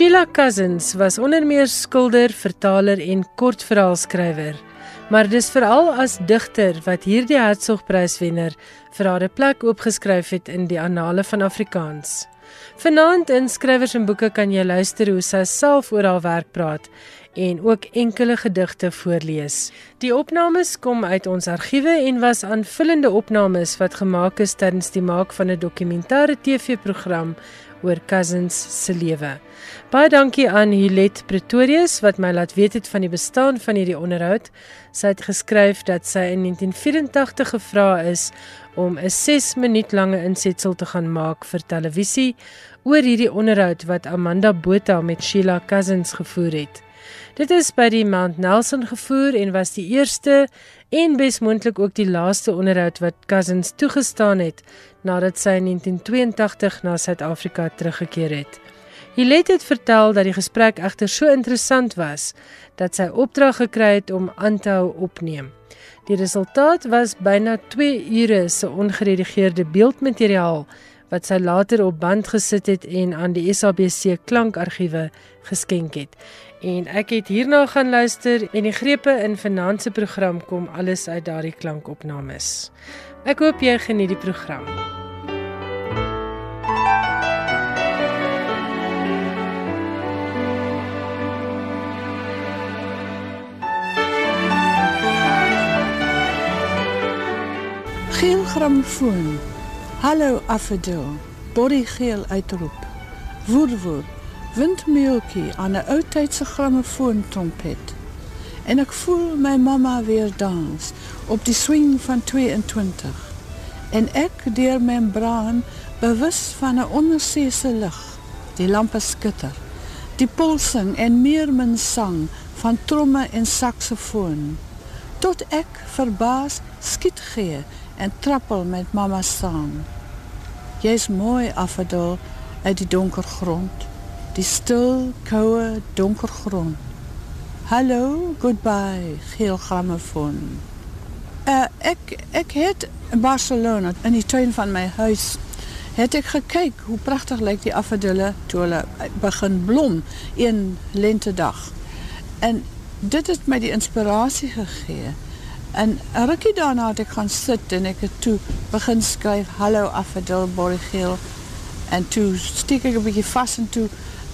Sheila Cousins was onder meer skilder, vertaler en kortverhaalskrywer. Maar dis veral as digter wat hierdie Hertzogpryswenner vir haar 'n plek oopgeskryf het in die annale van Afrikaans. Vanaand in skrywers en boeke kan jy luister hoe sy self oor haar werk praat en ook enkele gedigte voorlees. Die opnames kom uit ons argiewe en was aanvullende opnames wat gemaak is tydens die maak van 'n dokumentêre TV-program oor Cousins se lewe. Baie dankie aan Hulet Pretorius wat my laat weet het van die bestaan van hierdie onderhoud. Sy het geskryf dat sy in 1984 gevra is om 'n 6 minuut lange insetsel te gaan maak vir televisie oor hierdie onderhoud wat Amanda Botha met Sheila Cousins gevoer het. Dit is by die Mount Nelson gevoer en was die eerste en besmoontlik ook die laaste onderhoud wat Cousins toegestaan het nadat sy in 1982 na Suid-Afrika teruggekeer het. Hilet het vertel dat die gesprek egter so interessant was dat sy opdrag gekry het om aan te hou opneem. Die resultaat was byna 2 ure se ongeredigeerde beeldmateriaal wat sy later op band gesit het en aan die SABC klankargiewe geskenk het. En ek het hierna gaan luister en die grepe in finansie program kom alles uit daardie klankopnames. Ek hoop jy geniet die program. Geel grammofoon. Hallo Affedil. Body geel uitroep. Woer woer. Windmeeltjie aan 'n ou tydse grammofoon trompet. En ek voel my mamma weer dans op die swing van 22. En ek deur my braan bewus van 'n onderseese lig. Die lampe skitter. Die polsing en meermin sang van tromme en saksofoon. Tot ek verbaas skiet gee en trappel met mama saam. Jy's mooi afdal uit die donker grond, die stil, koue, donker grond. Hallo, goodbye, geel grammofoon. Uh, ek ek het in Barcelona in die tuin van my huis het ek gekyk hoe pragtig lyk die afdelle toe hulle begin blom een lentedag. En dit het my die inspirasie gegee En een rukkie daarna het ek gaan sit en ek het toe begin skryf Hallo Affadil Borgeel en toe steek ek 'n bietjie vas en toe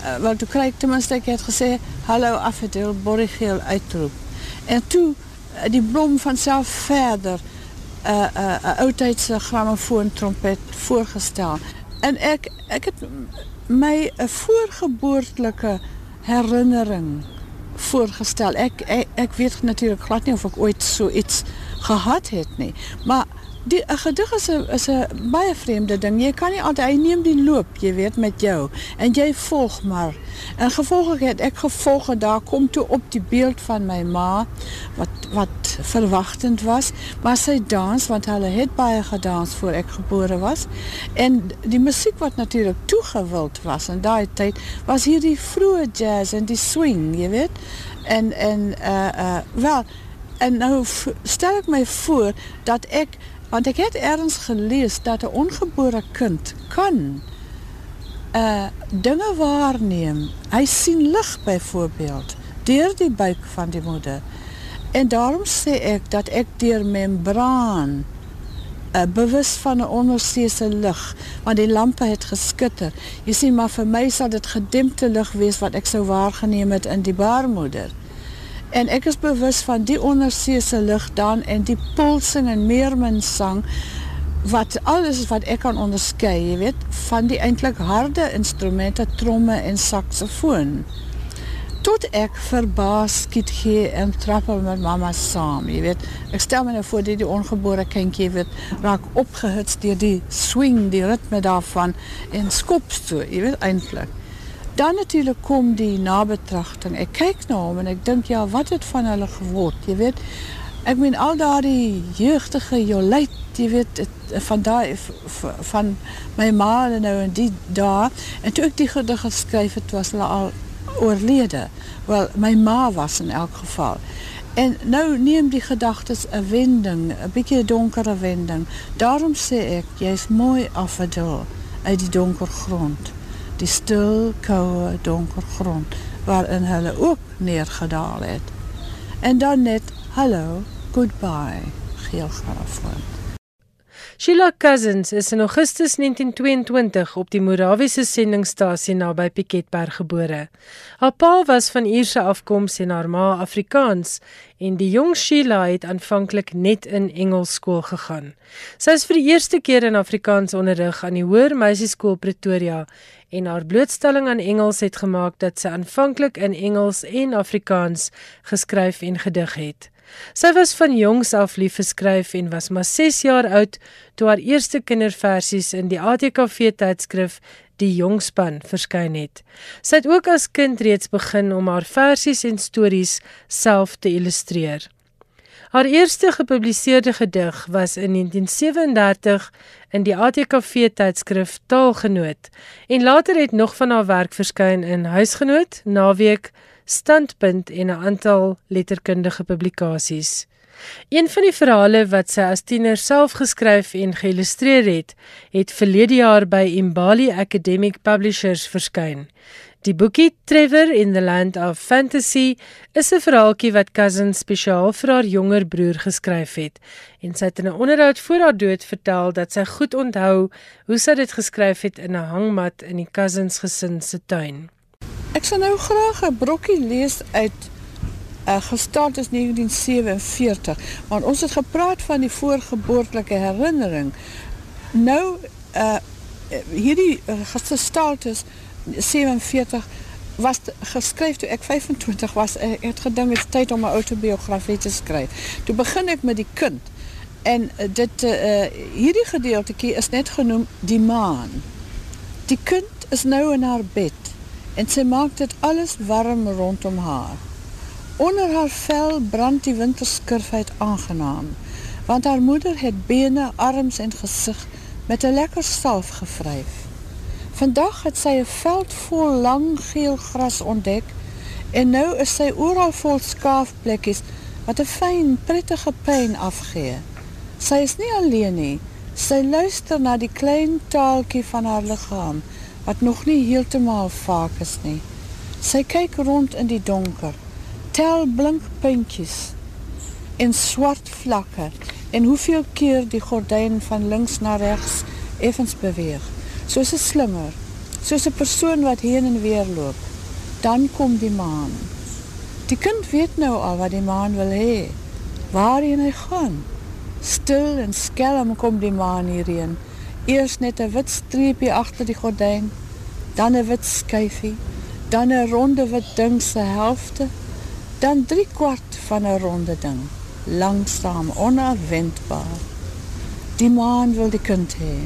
uh, wel toe kry ek ten minste ek het gesê Hallo Affadil Borgeel uitroep. En toe uh, die blom van self verder 'n uh, 'n uh, 'n oudtydse grammofoon trompet voorgestel. En ek ek het my 'n voorgeboortelike herinnering voorgestel. Ek ek, ek weet natuurlik glad nie of ek ooit so iets gehad het nie. Maar die 'n gedig is 'n is 'n baie vreemde ding. Jy kan nie altyd hy neem die loop, jy weet met jou en jy volg maar. En gevolglik het ek gevolg en daar kom toe op die beeld van my ma wat wat verwagtend was, maar sy dans want hulle het baie gedans voor ek gebore was. En die musiek wat natuurlik toegewild was in daai tyd was hierdie vroeë jazz en die swing, jy weet. En en uh uh wel en nou stel ek my voor dat ek Want ek het ergens gelees dat 'n ongebore kind kan uh dinge waarneem. Hy sien lig byvoorbeeld deur die buik van die moeder. En daarom sê ek dat ek deur membraan uh, bewus van 'n onderseese lig, want die lampe het geskitter. Jy sien maar vir my sal dit gedempte lig wees wat ek sou waargeneem het in die baarmoeder. En ek is bewus van die onderseese lig dan en die polsing en meermin sang wat alles wat ek kan onderskei, jy weet, van die eintlik harde instrumente, tromme en saksofoon. Tot ek verbaas skiet gee en trappel met mama saam, jy weet. Ek stel my nou voor die, die ongebore kindjie weet, raak opgehits deur die swing, die ritme daarvan en skop so, jy weet eintlik. Dan natuurlijk kom die nabetrachting. Ik kijk naar hem en ik denk, ja, wat het van hulle geword, je weet. Ik ben al die jeugdige jolijt, je weet, van, daar, van mijn ma en nou en die daar. En toen ik die gedicht geschreven, het was al oorleden. Wel, mijn ma was in elk geval. En nou neem die gedagtes een wending, een beetje donkere wending. Daarom zeg ik, jij is mooi afgeduld uit die donker grond die stil, koue, donker grond waarin hulle ook neergedaal het. En dan net hallo, goodbye, geel garafoon. Sheila Cousins is in Augustus 1922 op die Morawiese sendingstasie naby Piketberg gebore. Haar pa was van Ierse afkoms en haar ma Afrikaans en die jong Sheila het aanvanklik net in Engels skool gegaan. Sy is vir die eerste keer in Afrikaans onderrig aan die Hoër Meisieskool Pretoria en haar blootstelling aan Engels het gemaak dat sy aanvanklik in Engels en Afrikaans geskryf en gedig het. Sy was van jongs af lief vir skryf en was maar 6 jaar oud toe haar eerste kinderversies in die ATKV tydskrif Die Jongspan verskyn het. Sy het ook as kind reeds begin om haar versies en stories self te illustreer. Haar eerste gepubliseerde gedig was in 1937 in die ATKV tydskrif Taalgenoot en later het nog van haar werk verskyn in Huisgenoot, Naweek, standpunt en 'n aantal letterkundige publikasies. Een van die verhale wat sy as tiener self geskryf en geïllustreer het, het verlede jaar by Imbali Academic Publishers verskyn. Die boekie Trevor in the Land of Fantasy is 'n verhaaltjie wat Cousin spesiaal vir haar jonger broer geskryf het en sy het in 'n onderhoud voor haar dood vertel dat sy goed onthou hoe sy dit geskryf het in 'n hangmat in die Cousins gesin se tuin. Ek sal nou graag 'n brokkie lees uit uh, gestart is 1947, want ons het gepraat van die voorgeboortelike herinnering. Nou uh hierdie uh, gestart is 47 was geskryf toe ek 25 was. Ek het gedink dit is tyd om 'n autobiografie te skryf. Toe begin ek met die kind. En uh, dit uh hierdie gedeeltjie is net genoem die maan. Die kind is nou in haar bed en sy maak dit alles warm rondom haar. Onder haar vel brand die winterskurfheid aangenaam, want haar moeder het bene, arms en gesig met 'n lekker salf gevryf. Vandag het sy 'n veld vol lang geel gras ontdek en nou is sy oral vol skaafplekkies wat 'n fyn, prettige pyn afgee. Sy is nie alleen nie. Sy luister na die klein taaltjie van haar liggaam wat nog nie heeltemal vaak is nie. Sy kyk rond in die donker, tel blink puntjies en swart vlakke en hoeveel keer die gordyn van links na regs effens beweeg, soos 'n slinger, soos 'n persoon wat heen en weer loop. Dan kom die maan. Die kind weet nou al wat die maan wil hê, waarheen hy gaan. Stil en skelm kom die maan hierheen Eers net 'n wit streepie agter die gordyn, dan 'n wit skyfie, dan 'n ronde wit ding se helfte, dan 3 kwart van 'n ronde ding, langsaam onverwendbaar. Die maan wil die kind hê.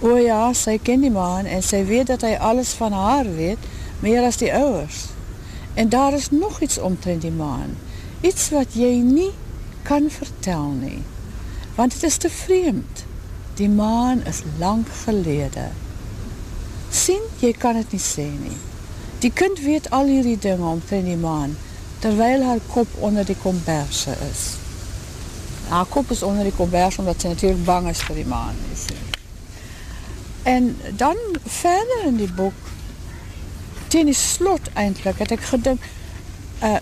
O ja, sy ken die maan en sy weet dat hy alles van haar weet, meer as die ouers. En daar is nog iets omtrent die maan, iets wat jy nie kan vertel nie, want dit is te vreemd. Die maan is lank gelede. Sien, jy kan dit nie sê nie. Die kind weet al hierdie dinge omtrent die maan, terwyl haar kop onder die komberse is. Haar kop is onder die komberse omdat sy natuurlik bang is vir die maan. Is. En dan verder in die boek, teen die slot eindelijk, het ek gedink, uh,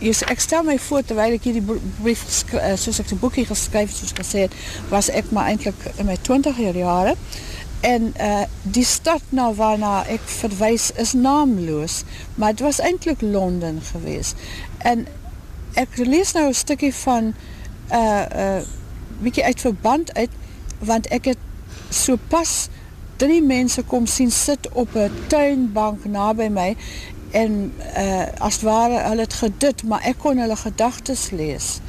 ek stel my voor terwyl ek hierdie brief uh, soos ek die boekie geskryf soos gesê het, was ek maar eintlik in my 20er jare en uh die stad na waarna ek verwys is naamloos, maar dit was eintlik Londen geweest. En ek lees nou 'n stukkie van uh uh bietjie uit verband uit want ek het so pas drie mense kom sien sit op 'n tuinbank naby my en uh, as ware hulle het gedit, maar ek kon hulle gedagtes lees.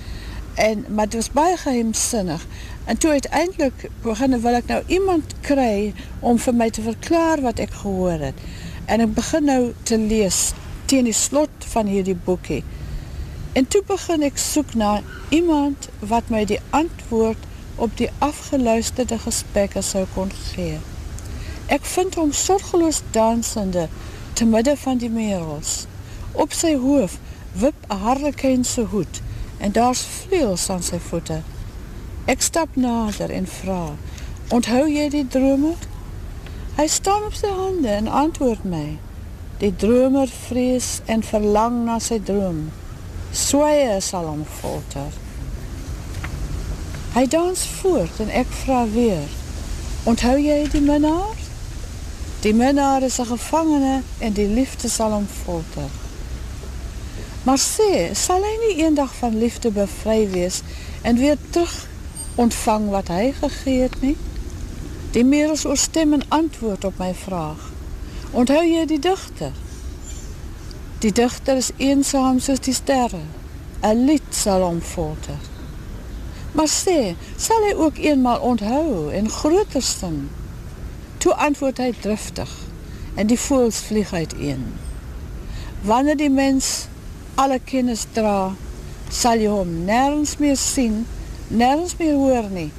En, maar het was baie geheimsinnig. En toe uiteindelik beginne wil ek nou iemand kry om vir my te verklaar wat ek gehoor het. En ek begin nou te lees teen die slot van hierdie boekie. En toe begin ek soek na iemand wat my die antwoord op die afgeluisterde gesprekke sou kon gee. Ek vind hom sorgeloos dansende, te midde van die merels. Op sy hoof wip een harlekijnse hoed en daar's vleels aan sy voete. Ek stap nader en vraag, onthou jy die drome? Hy staan op sy hande en antwoord my. Die dromer vrees en verlang na sy droom. Swaaie sal hom folter. Hy dans voort en ek vra weer. Onthou jy die minnaar? Die minnaar is 'n gevangene en die liefde sal hom folter. Maar sê, sal hy nie eendag van liefde bevry wees en weer terug ontvang wat hy gegee het nie? Die merels oorstem en antwoord op my vraag. Onthou jy die digter? Die digter is eensaam soos die sterre. 'n Lied sal hom folter. Maar sê, sal hy ook eenmaal onthou en groter sing? Toe antwoord hy driftig en die voëls vlieg uiteen. Wanneer die mens alle kennis dra, sal jy hom nêrens meer sien, nêrens meer hoor nie,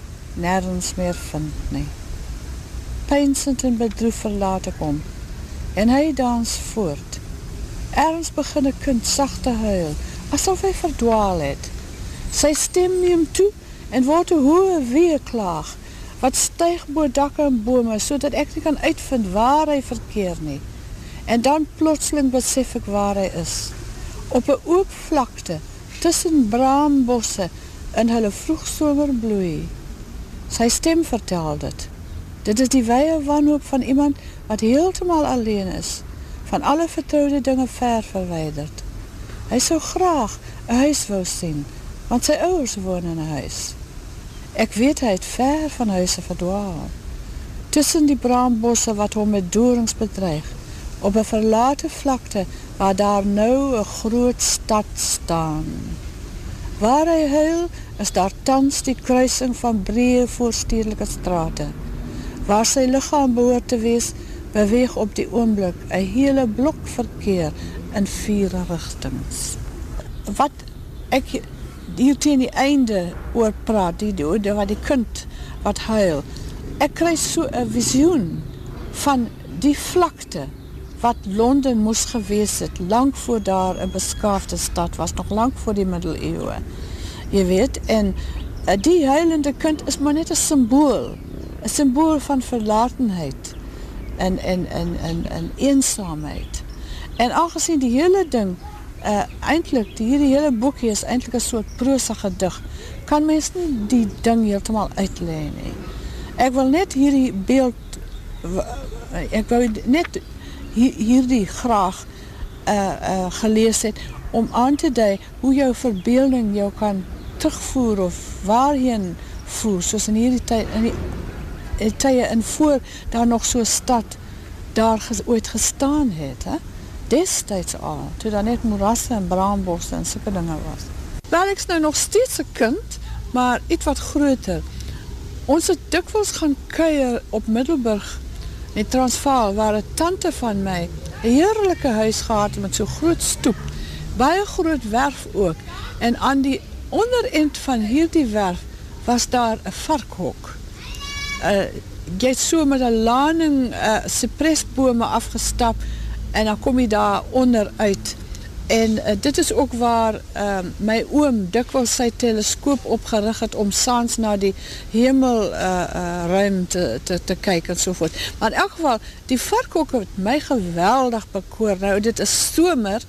nêrens meer vind nie peinsend en bedroef verlaat ek hom. En hy dans voort. Ergens begin 'n kind sagte huil, asof hy verdwaal het. Sy stem neem toe en word 'n hoë weeklaag wat styg bo dakke en bome sodat ek nie kan uitvind waar hy verkeer nie. En dan plotseling besef ek waar hy is. Op 'n oop vlakte tussen braambosse in hulle vroegsomerbloei. Sy stem vertel dit. Dit is die wye wanhoop van iemand wat heeltemal alleen is, van alle vertrouwde dinge ver verwijderd. Hy sou graag een huis wou sien, want sy ouders woon in een huis. Ek weet hy het ver van huise verdwaal. Tussen die braambosse wat hom met doorings bedreig, op een verlate vlakte waar daar nou een groot stad staan. Waar hy huil, is daar tans die kruising van breë voorstedelike straten. Waar sy lichaam behoort te wees, beweeg op die oomblik een hele blok verkeer in vier richtings. Wat ek hier teen die einde oor praat, die, die, wat die kind wat huil, ek krijg so een visioen van die vlakte wat Londen moes gewees het, lang voor daar een beskaafde stad was, nog lang voor die middeleeuwe. Je weet, en eh, die huilende kind is maar net een symbool, 'n simbool van verlatenheid en en en en en eensaamheid. En aangesien die hele ding uh eintlik die hierdie hele boekie is eintlik 'n soort prosa gedig, kan mens nie die ding heeltemal uitlê nie. Ek wil net hierdie beeld ek wou net hierdie graag uh uh gelees het om aan te dui hoe jou verbeelding jou kan terugvoer of waarheen voer soos in hierdie tyd in die tye in voor daar nog so stad daar ges, ooit gestaan het, hè? Destijds al, toe daar net moerasse en braambosse en sulke dinge was. Wel, is nou nog steeds een kind, maar iets wat groter. Ons het dikwels gaan kuier op Middelburg in Transvaal, waar een tante van my een heerlijke huis gehad met so groot stoep, baie groot werf ook, en aan die onderend van hierdie werf was daar een varkhok uh, jy met een laning uh, cypressbome afgestap en dan kom jy daar onder uit en uh, dit is ook waar uh, my oom dikwels sy teleskoop opgerig het om saans na die hemel uh, uh, ruim te, te, te kyk en sovoort. Maar in elk geval, die varkok het my geweldig bekoor. Nou, dit is somer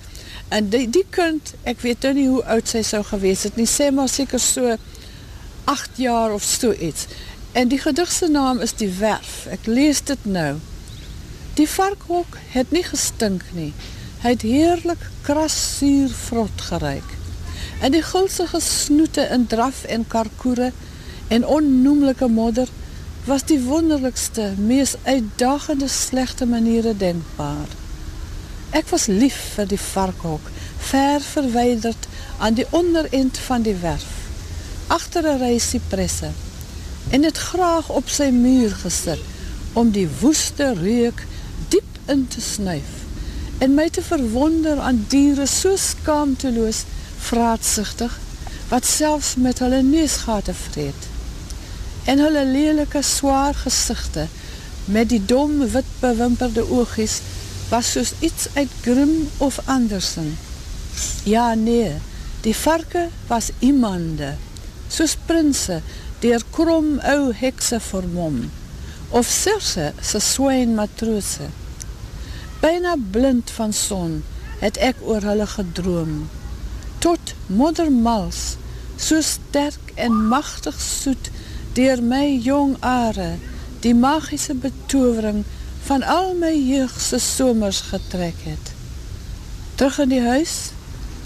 en die, die kind, ek weet nou nie hoe oud sy sou gewees het, nie sê maar seker so 8 jaar of so iets. En die gedigse naam is Die Werf. Ek lees dit nou. Die varkhok het nie gestink nie. Hy het heerlik kras suur vrot gereik. En die gulsige snoete in draf en karkoere en onnoemlike modder was die wonderlikste, mees uitdagende slechte maniere denkbaar. Ek was lief vir die varkhok, ver verweiderd aan die onderend van die werf, achter een presse, en het graag op sy muur gesit om die woeste reuk in te snuif en my te verwonder aan dieren so skaamteloos vraatzichtig wat selfs met hulle neesgate vreed en hulle lelike zwaar gezichte met die dom wit bewimperde oogies was soos iets uit Grim of Andersen. Ja, nee, die varke was iemande, soos prinse dier krom ou hekse vermom. of Circe se swyn matrose. Byna blind van son het ek oor hulle gedroom. Tot modder mals, so sterk en machtig soet, deur my jong are, die magiese betovering van al my jeugse somers getrek het. Terug in die huis,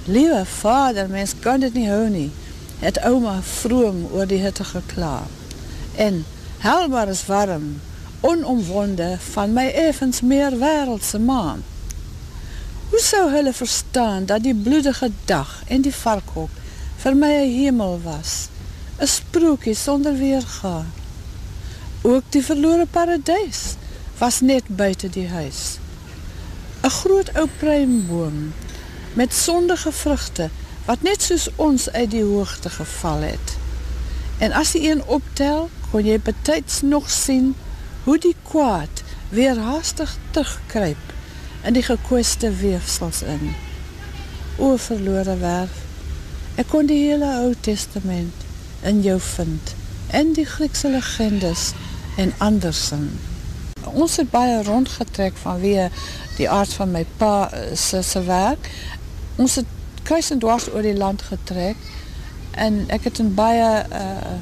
liewe vader, mens kan dit nie hou nie, het oma vroom oor die hitte gekla. En helbaar is warm, onomwonde van my evens meer wereldse maan. Hoe sou hulle verstaan dat die bloedige dag en die varkhok vir my een hemel was, een sprookie sonder weerga. Ook die verloore paradijs was net buiten die huis. Een groot ou pruimboom met sondige vruchte wat net soos ons uit die hoogte geval het. En as die een optel, kon jy betijds nog sien hoe die kwaad weer haastig terugkryp in die gekoeste weefsels in. O verloore werf, ek kon die hele oud testament in jou vind, en die Griekse legendes en andersen. Ons het baie rondgetrek vanweer die aard van my pa eh, se, se werk. Ons het kruis en dwars oor die land getrek en ek het in baie uh,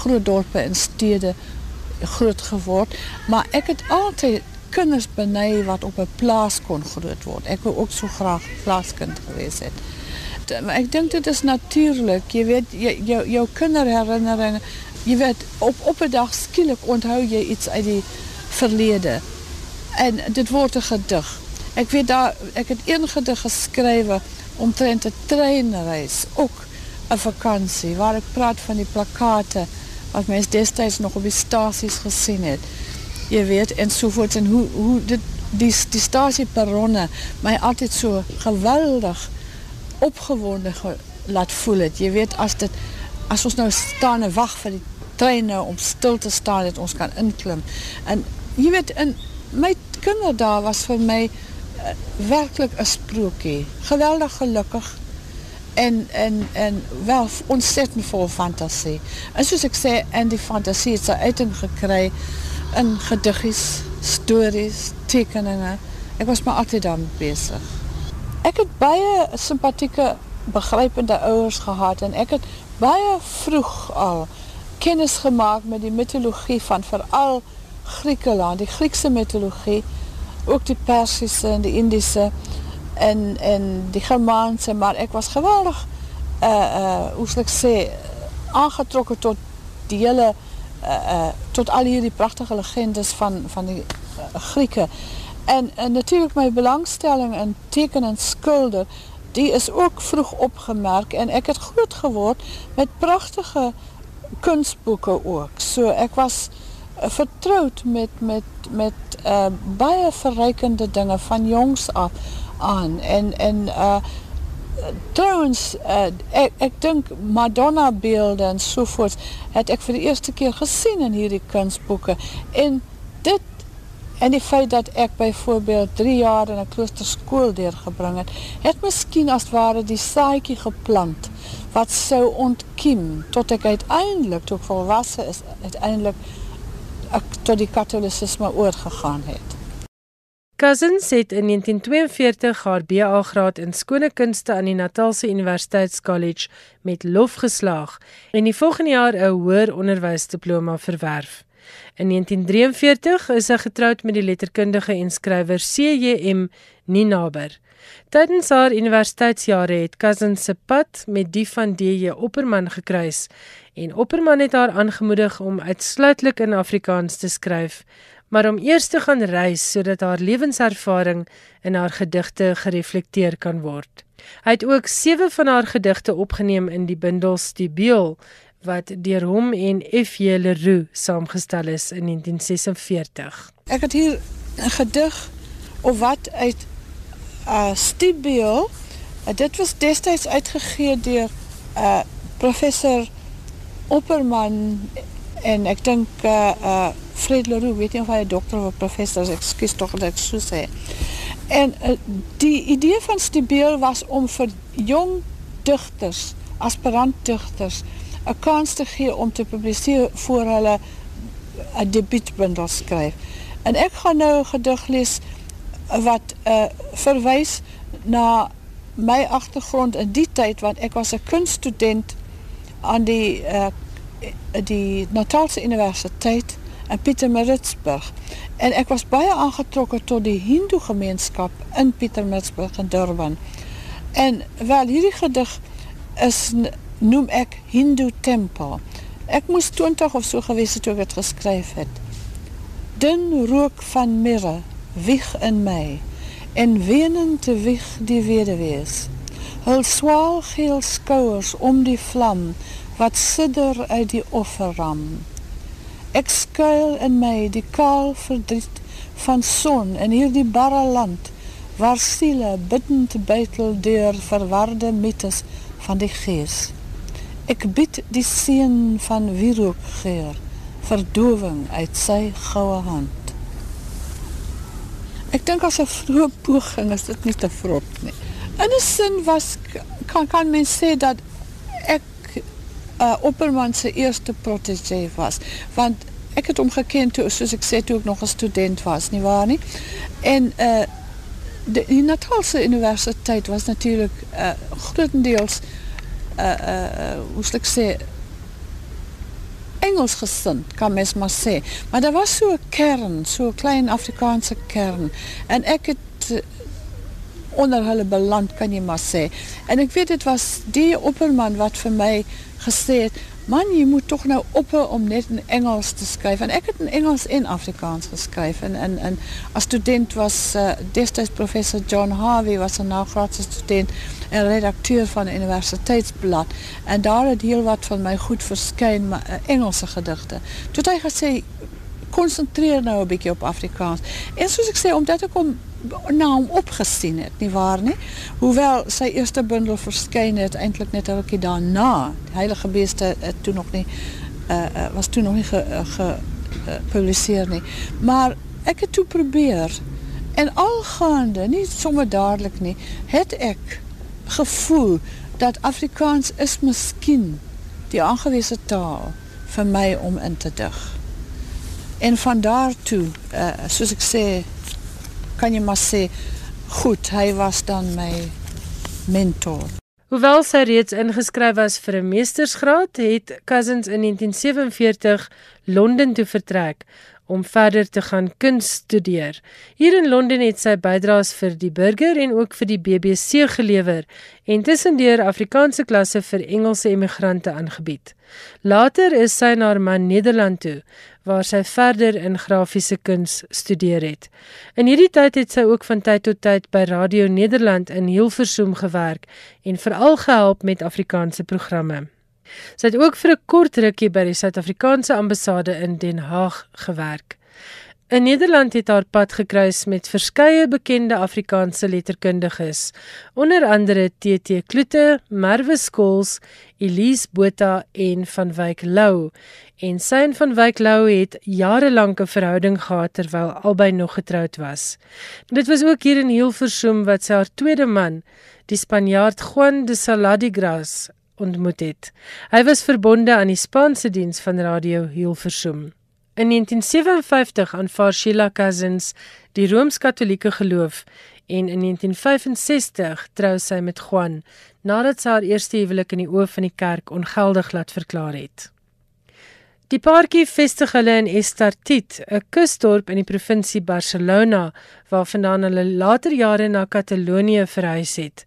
groot dorpe en stede groot geword, maar ek het altyd kinders benei wat op 'n plaas kon groot word. Ek wou ook so graag plaaskind gewees het. Maar ek dink dit is natuurlik. Jy weet jy, jou jou kinderherinneringe, jy weet op op 'n dag skielik onthou jy iets uit die verlede. En dit word 'n gedig. Ek weet daar ek het een gedig geskrywe omtrent 'n treinreis, ook 'n vakansie waar ek praat van die plakate wat mens destyds nog op die stasies gesien het. Jy weet en so voort en hoe hoe dit die die stasieperronne my altyd so geweldig opgewonde ge, laat voel het. Jy weet as dit as ons nou staan en wag vir die trein nou om stil te staan dat ons kan inklim. En jy weet in my kinderdae was vir my uh, werklik 'n sprokie. Geweldig gelukkig en en en wel ontsettend vol fantasie. En soos ek sê, en die fantasie het sy uiting gekry in gediggies, stories, tekeninge. Ek was maar altyd daarmee besig. Ek het baie simpatieke, begrypende ouers gehad en ek het baie vroeg al kennis gemaak met die mitologie van veral Griekeland, die Griekse mitologie, ook die Persische en die Indische en, en die Germaanse, maar ek was geweldig, uh, uh, hoe sê, aangetrokken tot die hele, uh, tot al hierdie prachtige legendes van, van die Grieken. En, en natuurlijk my belangstelling in teken en skulde, die is ook vroeg opgemerk en ek het groot geword met prachtige kunstboeken ook. So ek was vertrouwd met, met, met baie verrijkende dinge van jongs af aan. En, en uh, trouwens, uh, ek, ek dink Madonna beelde en sovoorts, het ek vir die eerste keer gesien in hierdie kunstboeken. En dit, en die feit dat ek bijvoorbeeld drie jaar in een kloosterskool deurgebring het, het miskien as ware die saaikie geplant, wat sou ontkiem, tot ek uiteindelik, toe ek volwassen is, uiteindelik ek tot die katholicisme oorgegaan het. Cousins het in 1942 haar BA graad in skone kunste aan die Natalse Universiteitskollege met lof geslaag en die volgende jaar 'n hoër onderwysdiploma verwerf. In 1943 is sy getroud met die letterkundige en skrywer CJM Ninaber. Tydens haar universiteitsjare het Cousins se pad met die van DJ Opperman gekruis en Opperman het haar aangemoedig om uitsluitlik in Afrikaans te skryf maar om eers te gaan reis sodat haar lewenservaring in haar gedigte gereflekteer kan word. Hy het ook 7 van haar gedigte opgeneem in die bundel Stibeel wat deur hom en F.J. Leroux saamgestel is in 1946. Ek het hier 'n gedig of wat uit uh Stibeel. Uh, dit was destyds uitgegee deur uh professor Opperman en ek dink uh uh Fred Leroux, weet nie of hy 'n dokter of 'n professor is, ekskuus tog dat ek so sê. En uh, die idee van Stibeel was om vir jong digters, aspirant digters, 'n kans te gee om te publiseer voor hulle 'n debuutbundel skryf. En ek gaan nou 'n gedig lees wat uh verwys na my agtergrond in die tyd want ek was 'n kunststudent aan die uh die Natalse Universiteit in Pietermaritzburg en ek was baie aangetrokke tot die Hindu gemeenskap in Pietermaritzburg in Durban. En wel hierdie gedig is noem ek Hindu tempel. Ek moes 20 of so gewees het toe ek dit geskryf het. Dun rook van mirre wieg in my en wenend wieg die weduwees. Hul swaal geel skouers om die vlam wat sidder uit die offerram. Ek skuil in my die kaal verdriet van son in hierdie barre land waar siele biddend buitel deur verwarde mites van die gees. Ek bid die seën van wierookgeur, verdowing uit sy goue hand. Ek dink as 'n vroeë poging is dit nie te vrot nie. In 'n sin was kan kan men sê dat ek uh, Opperman se eerste protégé was, want ek het hom geken toe soos ek sê toe ek nog 'n student was, nie waar nie? En uh die, die Natalse Universiteit was natuurlik uh grootendeels uh uh hoe sou ek sê Engels gesind, kan mens maar sê. Maar daar was so 'n kern, so 'n klein Afrikaanse kern en ek het uh, onder hulle beland kan jy maar sê. En ek weet dit was die opperman wat vir my gesê het, "Man, jy moet tog nou ophou om net in Engels te skryf." En ek het in Engels en Afrikaans geskryf en en en as student was uh, destyds professor John Harvey was 'n nagraadse student en redakteur van 'n universiteitsblad en daar het heel wat van my goed verskyn maar uh, Engelse gedigte. Toe het hy gesê konsentreer nou 'n bietjie op Afrikaans. En soos ek sê omdat ek hom na hom opgesien het, nie waar nie? Hoewel sy eerste bundel verskyn het eintlik net 'n rukkie daarna. Die Heilige Beeste het toe nog nie uh, uh was toe nog nie gepubliseer ge, uh, nie. Maar ek het toe probeer en algaande, nie sommer dadelik nie, het ek gevoel dat Afrikaans is miskien die aangewese taal vir my om in te dig. En van daar toe, uh, soos ek sê, kan jy maar sê, goed, hy was dan my mentor. Hoewel sy reeds ingeskryf was vir 'n meestersgraad, het Cousins in 1947 Londen toe vertrek om verder te gaan kuns studeer. Hier in Londen het sy bydraes vir die Burger en ook vir die BBC gelewer en tussendeur Afrikaanse klasse vir Engelse emigrante aangebied. Later is sy na Nederland toe waar sy verder in grafiese kuns studeer het. In hierdie tyd het sy ook van tyd tot tyd by Radio Nederland in Hilversum gewerk en veral gehelp met Afrikaanse programme. Sy het ook vir 'n kort rukkie by die Suid-Afrikaanse ambassade in Den Haag gewerk. In Nederland het haar pad gekruis met verskeie bekende Afrikaanse letterkundiges, onder andere TT Kloete, Merwe Skols, Elise Botha en Van Wyk Lou. En sy en Van Wyk Lou het jare lank 'n verhouding gehad terwyl albei nog getroud was. Dit was ook hier in Hilversum wat sy haar tweede man, die Spanjaard Juan de Saladigras, ontmoet het. Hy was verbonde aan die Spaanse diens van Radio Hilversum. In 1957 aanvaar Sheila Cousins die Rooms-Katolieke geloof en in 1965 trou sy met Juan nadat sy haar eerste huwelik in die oë van die kerk ongeldig laat verklaar het. Die paartjie vestig hulle in Estartit, 'n kusdorp in die provinsie Barcelona, waarvandaan hulle later jare na Katalonië verhuis het.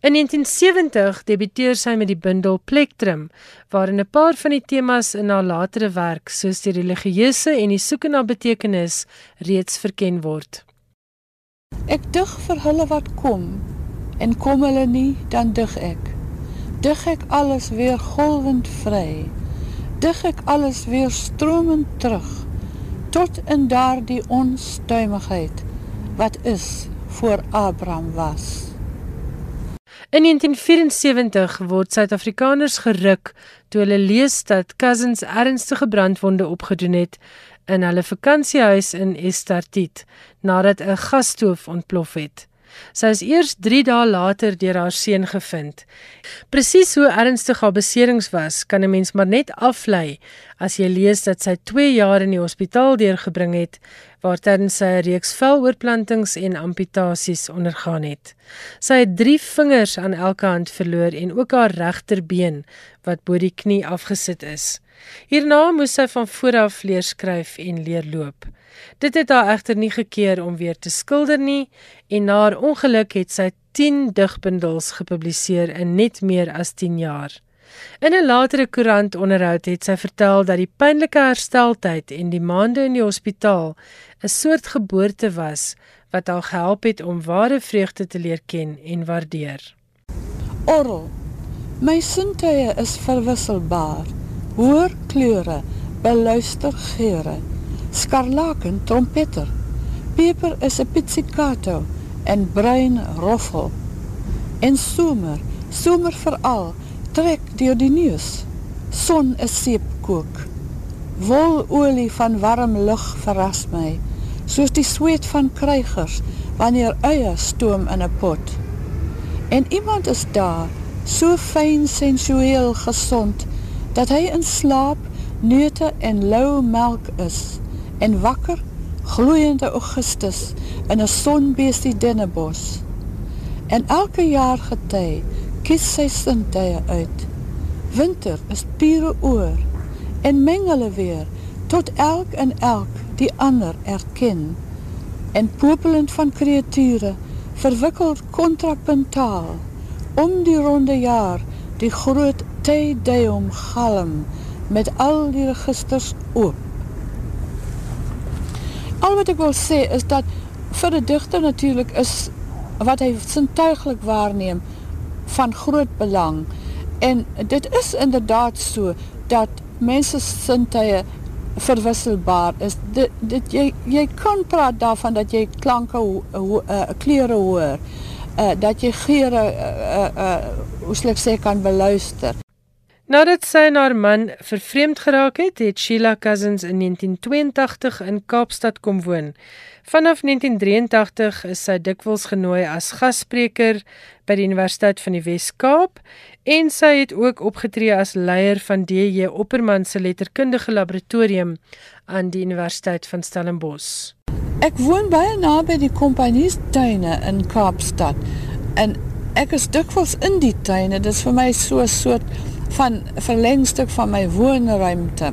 In 1970 debuteer sy met die bundel Plektrum, waarin 'n paar van die temas in haar latere werk, soos die religieuse en die soeke na betekenis, reeds verken word. Ek dig vir hulle wat kom en kom hulle nie, dan dig ek. Dig ek alles weer golwend vry. Dig ek alles weer stromend terug tot in daardie onstuimigheid wat is voor Abraham was. In 1974 word Suid-Afrikaners geruk toe hulle lees dat Cousins ernstige brandwonde opgedoen het in hulle vakansiehuis in Estartit nadat 'n gasstoof ontplof het. Sy is eers 3 dae later deur haar seun gevind. Presies hoe ernstig haar beserings was, kan 'n mens maar net aflei as jy lees dat sy 2 jaar in die hospitaal deurgebring het waar tydens sy 'n reeks veloorplantings en amputasies ondergaan het. Sy het 3 vingers aan elke hand verloor en ook haar regterbeen wat bo die knie afgesit is. Hierna moes sy van voor af leer skryf en leer loop. Dit het haar egter nie gekeer om weer te skilder nie en na haar ongeluk het sy 10 digbundels gepubliseer in net meer as 10 jaar. In 'n latere koerant onderhoud het sy vertel dat die pynlike hersteltyd en die maande in die hospitaal 'n soort geboorte was wat haar gehelp het om ware vreugde te leer ken en waardeer. Orrel. My sintuie is verwisselbaar. Hoor kleure, beluister geure skarlaken trompetter. Peper is 'n pizzicato en bruin roffel. En somer, somer veral, trek deur die neus. Son is seepkook. Wololie van warm lug verras my, soos die sweet van krygers wanneer eie stoom in 'n pot. En iemand is daar, so fyn sensueel gesond, dat hy in slaap neute en lou melk is en wakker, gloeiende Augustus in een sonbeestie dennebos. En elke jaar getij kies sy sintuie uit. Winter is pure oor en mengele weer tot elk en elk die ander erken. En popelend van kreature verwikkeld contrapuntaal om die ronde jaar die groot Te Deum galm met al die registers oop. Al wat ek wil sê is dat vir 'n digter natuurlik is wat hy sintuiglik waarneem van groot belang. En dit is inderdaad so dat mense sintuie verwisselbaar is. Dit dit jy jy kan praat daarvan dat jy klanke uh, kleure hoor. Uh, dat jy geure uh, uh, uh, hoe sê ek kan beluister. Nadat sy en haar man vervreemd geraak het, het Sheila Cousins in 1982 in Kaapstad kom woon. Vanaf 1983 is sy dikwels genooi as gasspreker by die Universiteit van die Wes-Kaap en sy het ook opgetree as leier van DJ Opperman se letterkundige laboratorium aan die Universiteit van Stellenbosch. Ek woon baie naby die kompanjiestuine in Kaapstad en ek is dikwels in die tuine. Dit is vir my so 'n soort van verlengstuk van my woonruimte.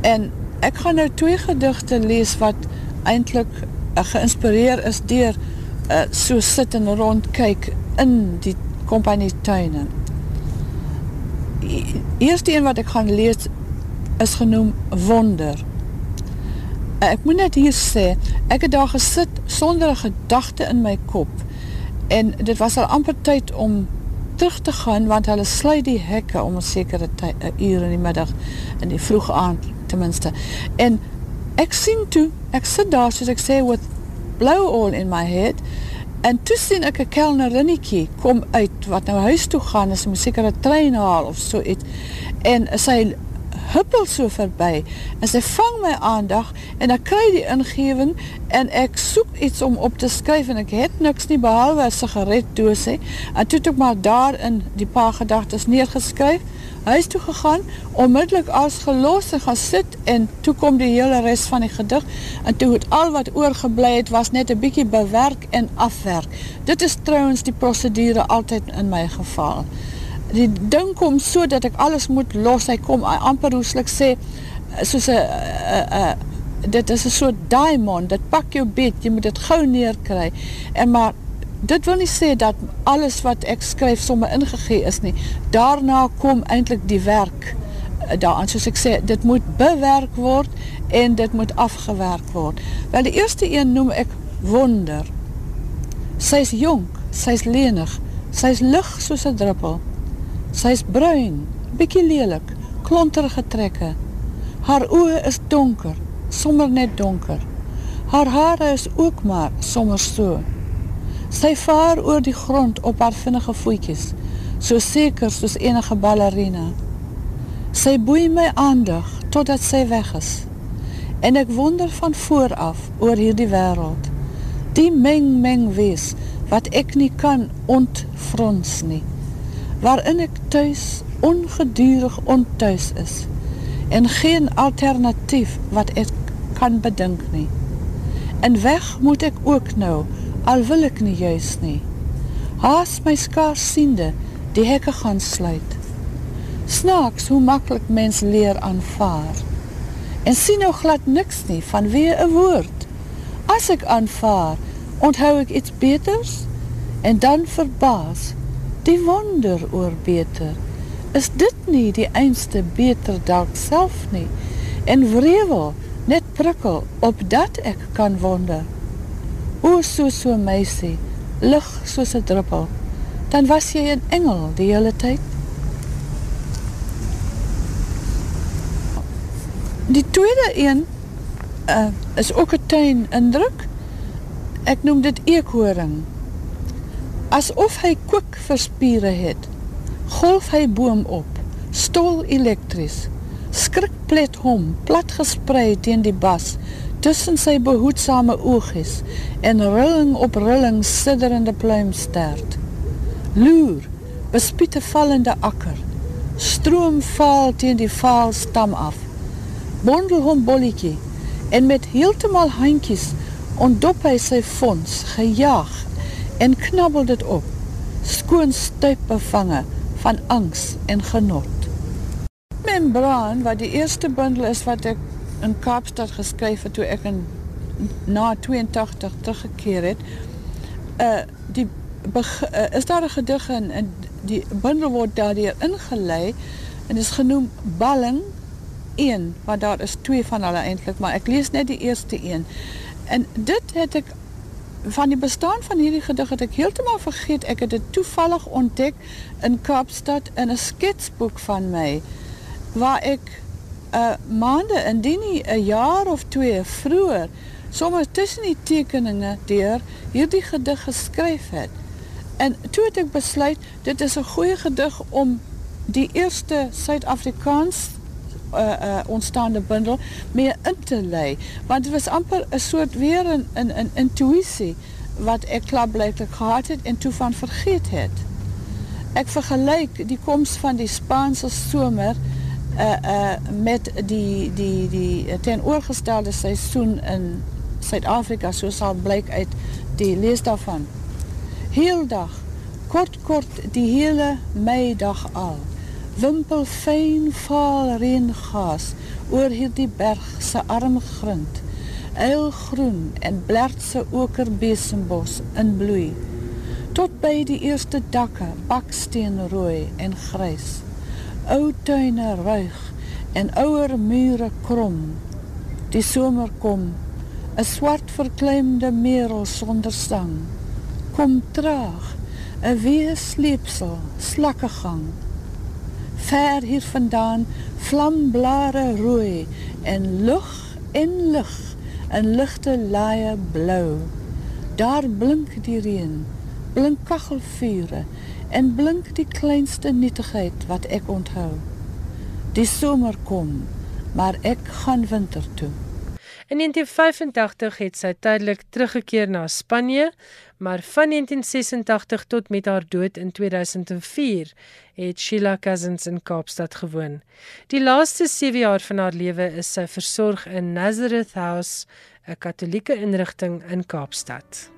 En ek gaan nou twee gedigte lees wat eintlik uh, geïnspireer is deur uh, so sit en rond kyk in die kompanie tuine. Eerste een wat ek gaan lees is genoem Wonder. Uh, ek moet net hier sê, ek het daar gesit sonder 'n gedagte in my kop en dit was al amper tyd om terug te gaan want hulle sluit die hekke om 'n sekere uur in die middag in die vroeg aand ten minste. En ek sien toe, ek sit daar soos ek sê with blow all in my head en toe sien ek 'n kelnerinnetjie kom uit wat nou huis toe gaan, is 'n sekere trein haal of so iets. En sy huppel so verby en sy vang my aandag en ek kry die ingewing en ek soek iets om op te skryf en ek het niks nie behalwe 'n sigaretdoos hè. En toe het ek maar daar in die paar gedagtes neergeskryf huis toe gegaan onmiddellik as gelos en gaan sit en toe kom die hele res van die gedig. En toe het al wat oorgebly het was net 'n bietjie bewerk en afwerk. Dit is trouens die prosedure altyd in my geval die ding kom so dat ek alles moet los, hy kom amper hoeslik sê, soos a, a, a, dit is een soort diamond, dit pak jou beet, jy moet dit gauw neerkry, en maar dit wil nie sê dat alles wat ek skryf somme ingegee is nie, daarna kom eindelijk die werk eh, daaraan, soos ek sê, dit moet bewerk word, en dit moet afgewerk word. Wel, die eerste een noem ek wonder, sy is jong, sy is lenig, sy is lig soos een druppel, Sy is bruin, bykie lelik, klonterige trekke. Haar oe is donker, sommer net donker. Haar haare is ook maar sommer so. Sy vaar oor die grond op haar vinnige voetjes, so seker soos enige ballerina. Sy boei my aandag totdat sy weg is. En ek wonder van vooraf oor hierdie wereld. Die meng meng wees wat ek nie kan ontfrons nie, waarin ek thuis ongedurig onthuis is en geen alternatief wat ek kan bedink nie. En weg moet ek ook nou, al wil ek nie juist nie. Haas my skaars siende, die hekke gaan sluit. Snaaks hoe makkelijk mens leer aanvaar. En sien nou glad niks nie van weer een woord. As ek aanvaar, onthou ek iets beters en dan verbaas die wonder oor beter. Is dit nie die einste beter dalk self nie en wrevel net prikkel op dat ek kan wonder. O so so meisie, lig soos 'n druppel, dan was jy 'n engel die hele tyd. Die tweede een uh, is ook 'n tuin indruk ek noem dit eekhoring. Asof hy kook verspiere het, golf hy boom op, stol elektries, skrik plet hom, plat gesprei teen die bas, tussen sy behoedsame oogies en rilling op rilling sidderende pluimstert. Loer, bespiete vallende akker, stroom val teen die vaal stam af, bondel hom bolliekie en met heeltemal handjies ontdop hy sy fonds, gejaag en knabbel dit op, skoon stuip bevange van angst en genot. Membraan, wat die eerste bundel is wat ek in Kaapstad geskryf het, toe ek in, na 82 teruggekeer het, uh, die, uh, is daar een gedig in, en die bundel word daardier ingeleid, en is genoem Balling 1, want daar is twee van hulle eindelijk, maar ek lees net die eerste 1, En dit het ek van die bestaan van hierdie gedig het ek heeltemal vergeet. Ek het dit toevallig ontdek in Kaapstad in 'n sketsboek van my waar ek 'n uh, maande indien nie 'n jaar of twee vroeër sommer tussen die tekeninge deur hierdie gedig geskryf het. En toe het ek besluit dit is 'n goeie gedig om die eerste Suid-Afrikaans uh, uh, ontstaande bundel meer in te lei. Want het was amper een soort weer een, een, een intuïtie wat ek klaarblijkelijk gehad het en toe van vergeet het. Ek vergelijk die komst van die Spaanse somer uh, uh, met die, die, die teenoorgestelde seisoen in Suid-Afrika, so sal blyk uit die lees daarvan. Heel dag, kort kort die hele meidag al wimpel fyn vaal reengaas oor hierdie berg se arm grind, eilgroen en blertse okerbesembos in bloei, tot by die eerste dakke baksteenrooi en grys, ou tuine ruig en ouer mure krom, die somer kom, een swart verklemde merel sonder stang, kom traag, een wees sleepsel, slakkegang, ver hier vandaan vlamblare rooi en lug en lug en ligte laaie blou. Daar blink die reën, blink kachelvure en blink die kleinste nietigheid wat ek onthou. Die somer kom, maar ek gaan winter toe. In 1985 het sy tydelik teruggekeer na Spanje, maar van 1986 tot met haar dood in 2004 het Sheila Cousins in Kaapstad gewoon. Die laaste 7 jaar van haar lewe is sy versorg in Nazareth House, 'n Katolieke inrigting in Kaapstad.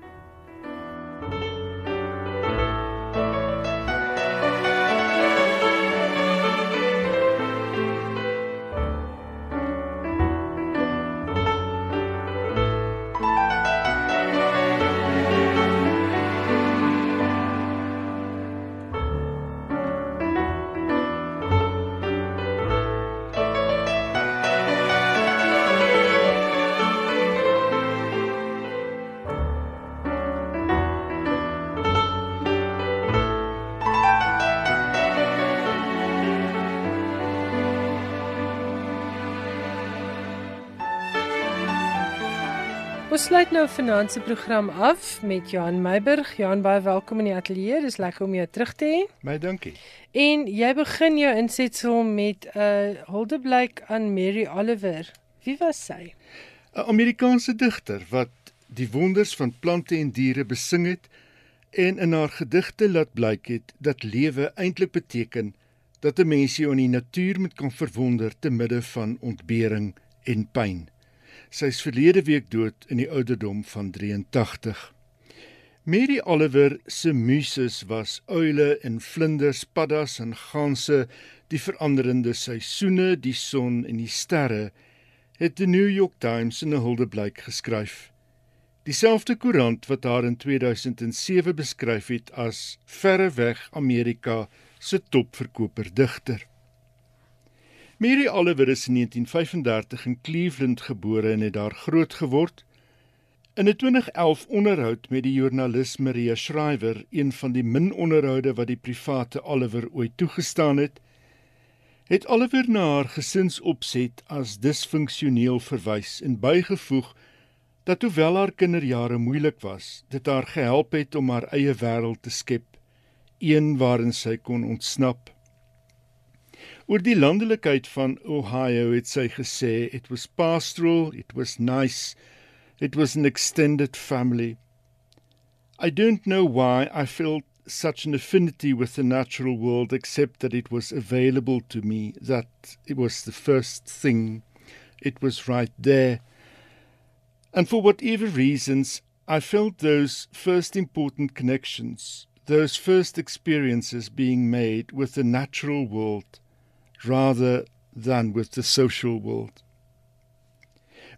Ons sluit nou vanaand se program af met Johan Meiburg. Johan, baie welkom in die ateljee. Dis lekker om jou terug te hê. My dankie. En jy begin jou insetsel met 'n uh, huldeblyk aan Mary Oliver. Wie was sy? 'n Amerikaanse digter wat die wonders van plante en diere besing het en in haar gedigte laat blyk het dat lewe eintlik beteken dat 'n mens jou in die natuur moet kan verwonder te midde van ontbering en pyn. Sy is verlede week dood in die ouderdom van 83. Mary Oliver se muses was uile en vlinders, paddas en ganse, die veranderende seisoene, die son en die sterre, het die New York Times in 'n huldeblyk geskryf. Dieselfde koerant wat haar in 2007 beskryf het as verreweg Amerika se topverkoper digter. Mary Oliver is in 1935 in Cleveland gebore en het daar groot geword. In 'n 2011 onderhoud met die joernalis Maria Schreiber, een van die min onderhoude wat die private Oliver ooit toegestaan het, het Oliver na haar gesinsopset as disfunksioneel verwys en bygevoeg dat hoewel haar kinderjare moeilik was, dit haar gehelp het om haar eie wêreld te skep een waarin sy kon ontsnap. Oor die landelikheid van Ohio het sy gesê it was pastoral, it was nice, it was an extended family. I don't know why I felt such an affinity with the natural world except that it was available to me, that it was the first thing. It was right there. And for whatever reasons, I felt those first important connections those first experiences being made with the natural world rather than with the social world.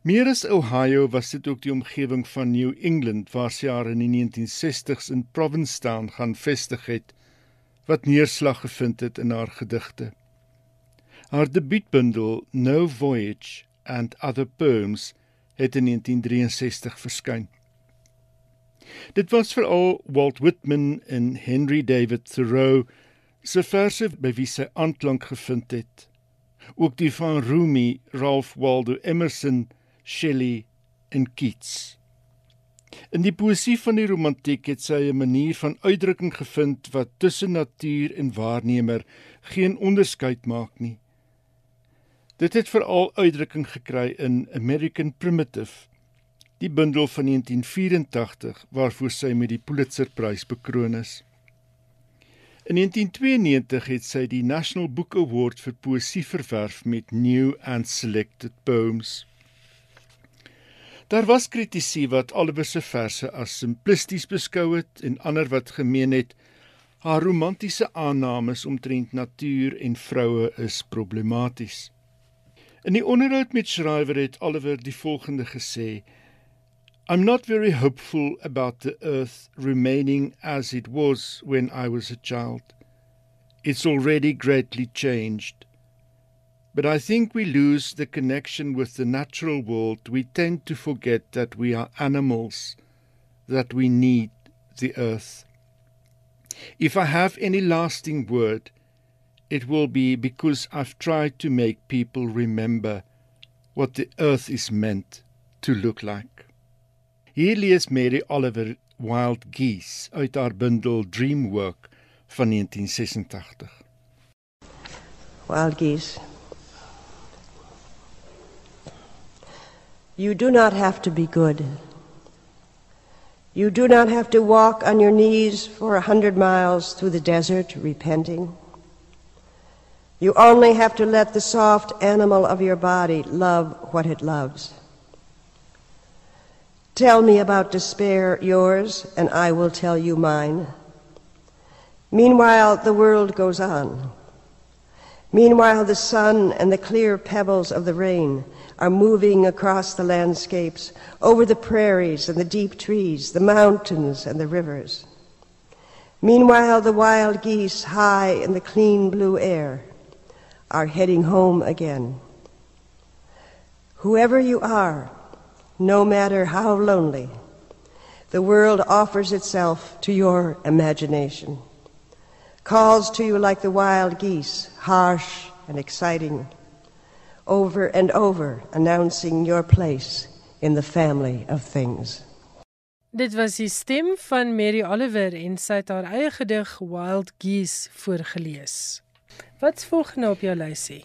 Meer as Ohio was dit ook die omgewing van New England waar sy haar in die 1960s in Provincetown gaan vestig het wat neerslag gevind het in haar gedigte. Haar debuutbundel No Voyage and Other Poems het in 1963 verskyn. Dit was veral Walt Whitman en Henry David Thoreau se verse by wie sy aanklank gevind het. Ook die van Rumi, Ralph Waldo Emerson, Shelley en Keats. In die poesie van die romantiek het sy 'n manier van uitdrukking gevind wat tussen natuur en waarnemer geen onderskeid maak nie. Dit het veral uitdrukking gekry in American Primitive die bundel van 1984 waarvoor sy met die Pulitzerprys bekroon is. In 1992 het sy die National Book Award vir poësie verwerf met New and Selected Poems. Daar was kritici wat Oliver se verse as simplisties beskou het en ander wat gemeen het haar romantiese aannames omtrent natuur en vroue is problematies. In die onderhoud met Schrywer het Oliver die volgende gesê: I'm not very hopeful about the earth remaining as it was when I was a child. It's already greatly changed. But I think we lose the connection with the natural world. We tend to forget that we are animals, that we need the earth. If I have any lasting word, it will be because I've tried to make people remember what the earth is meant to look like. Hier lees Mary Oliver Wild Geese uit haar bundel Dreamwork van 1986. Wild Geese. You do not have to be good. You do not have to walk on your knees for a hundred miles through the desert repenting. You only have to let the soft animal of your body love what it loves. Tell me about despair, yours, and I will tell you mine. Meanwhile, the world goes on. Meanwhile, the sun and the clear pebbles of the rain are moving across the landscapes, over the prairies and the deep trees, the mountains and the rivers. Meanwhile, the wild geese, high in the clean blue air, are heading home again. Whoever you are, no matter how lonely, the world offers itself to your imagination, calls to you like the wild geese, harsh and exciting, over and over announcing your place in the family of things. Dit was die stem van Mary Oliver en sy het haar eie gedig Wild Geese voorgeles. Wat's volgende op jou lysie?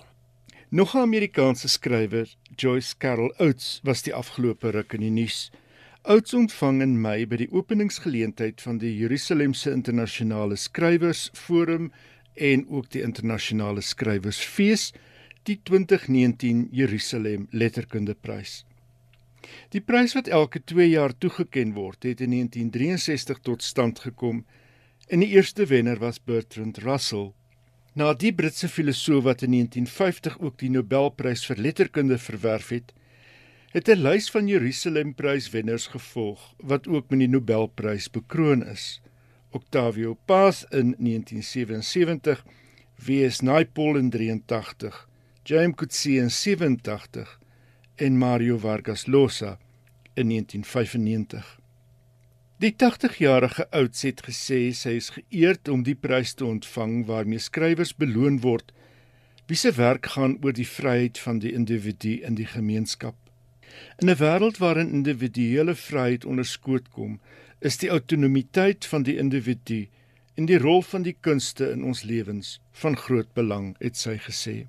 Nog 'n Amerikaanse skrywer, Joyce Carol Oates, was die afgelope ruk in die nuus. Ouds ontvang in Mei by die openingsgeleentheid van die Jerusalemse Internasionale Skrywers Forum en ook die Internasionale Skrywersfees, die 2019 Jerusalem Letterkundeprys. Die prys wat elke 2 jaar toegekend word, het in 1963 tot stand gekom en die eerste wenner was Bertrand Russell. Na die Britse filosoof wat in 1950 ook die Nobelprys vir letterkunde verwerf het, het 'n lys van Jerusalem-pryswenners gevolg wat ook met die Nobelprys bekroon is. Octavio Paz in 1977, W.S. Naipaul in 83, James Coetzee in 87 en Mario Vargas Llosa in 1995. Die 80-jarige ouds het gesê sy is geëerd om die prys te ontvang waarmee skrywers beloon word wie se werk gaan oor die vryheid van die individu in die gemeenskap. In 'n wêreld waarin individuele vryheid onderskoot kom, is die autonomiteit van die individu en die rol van die kunste in ons lewens van groot belang, het sy gesê.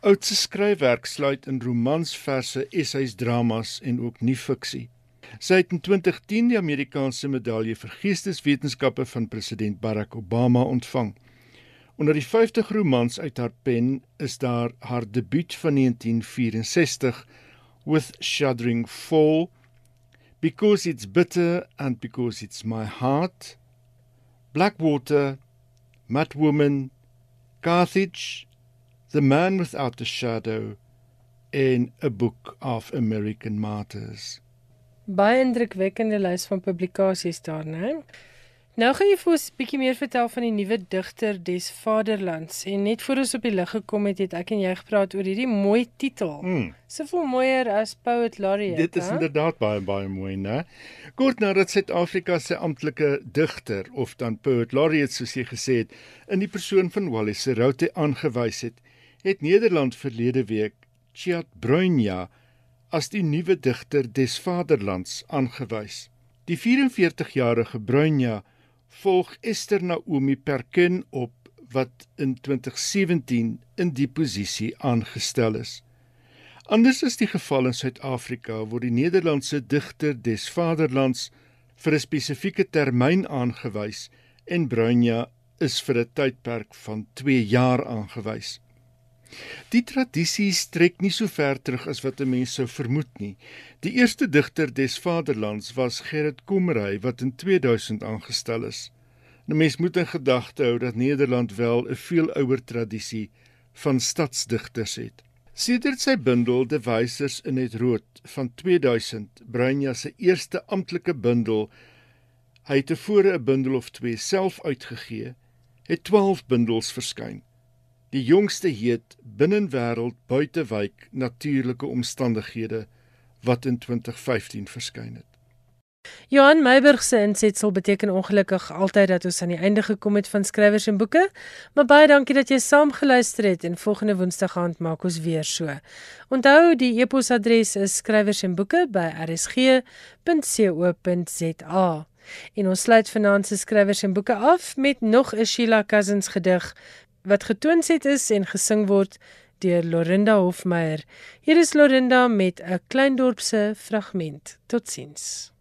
Oudse skryfwerk sluit in romansverse, essays, dramas en ook nie fiksie. Sy het in 2010 die Amerikaanse medalje vir geesteswetenskappe van president Barack Obama ontvang. Onder die 50 romans uit haar pen is daar haar debuut van 1964 With Shuddering Fall, Because It's Bitter and Because It's My Heart, Blackwater, Mad Woman, Carthage, The Man Without a Shadow en A Book of American Martyrs. Baie indrukwekkende lys van publikasies daar, né? Nou gaan jy vir ons 'n bietjie meer vertel van die nuwe digter des Vaderlands en net voor ons op die lig gekom het, het ek en jy gepraat oor hierdie mooi titel. Mm. Soveel mooier as Poet Laureate. Dit is he? inderdaad baie baie mooi, né? Kort nadat Suid-Afrika se amptelike digter of dan Poet Laureate soos jy gesê het, in die persoon van Wally Serote aangewys het, het Nederland verlede week Tjat Bruinja as die nuwe digter des vaderlands aangewys. Die 44-jarige Bruinja volg Esther Naomi Perkin op wat in 2017 in die posisie aangestel is. Anders as die geval in Suid-Afrika word die Nederlandse digter des vaderlands vir 'n spesifieke termyn aangewys en Bruinja is vir 'n tydperk van 2 jaar aangewys. Die tradisie strek nie so ver terug as wat 'n mens sou vermoed nie. Die eerste digter des vaderlands was Gerrit Komrey wat in 2000 aangestel is. 'n Mens moet in gedagte hou dat Nederland wel 'n veel ouer tradisie van stadsdigters het. Sedert sy bundel De Wysers in het Rood van 2000, Bruinja se eerste amptelike bundel, hy het tevore 'n bundel of twee self uitgegee, het 12 bundels verskyn. Die jongste heet Binnenwêreld buitewyk natuurlike omstandighede wat in 2015 verskyn het. Johan Meiburg se insetsel beteken ongelukkig altyd dat ons aan die einde gekom het van skrywers en boeke, maar baie dankie dat jy saam geluister het en volgende Woensdag gaan maak ons weer so. Onthou die e-posadres is skrywersенboeke@rsg.co.za. En ons sluit vanaand se skrywers en boeke af met nog 'n Sheila Cousins gedig wat getoon het is en gesing word deur Lorinda Hofmeyer. Hier is Lorinda met 'n klein dorpse fragment. Totsiens.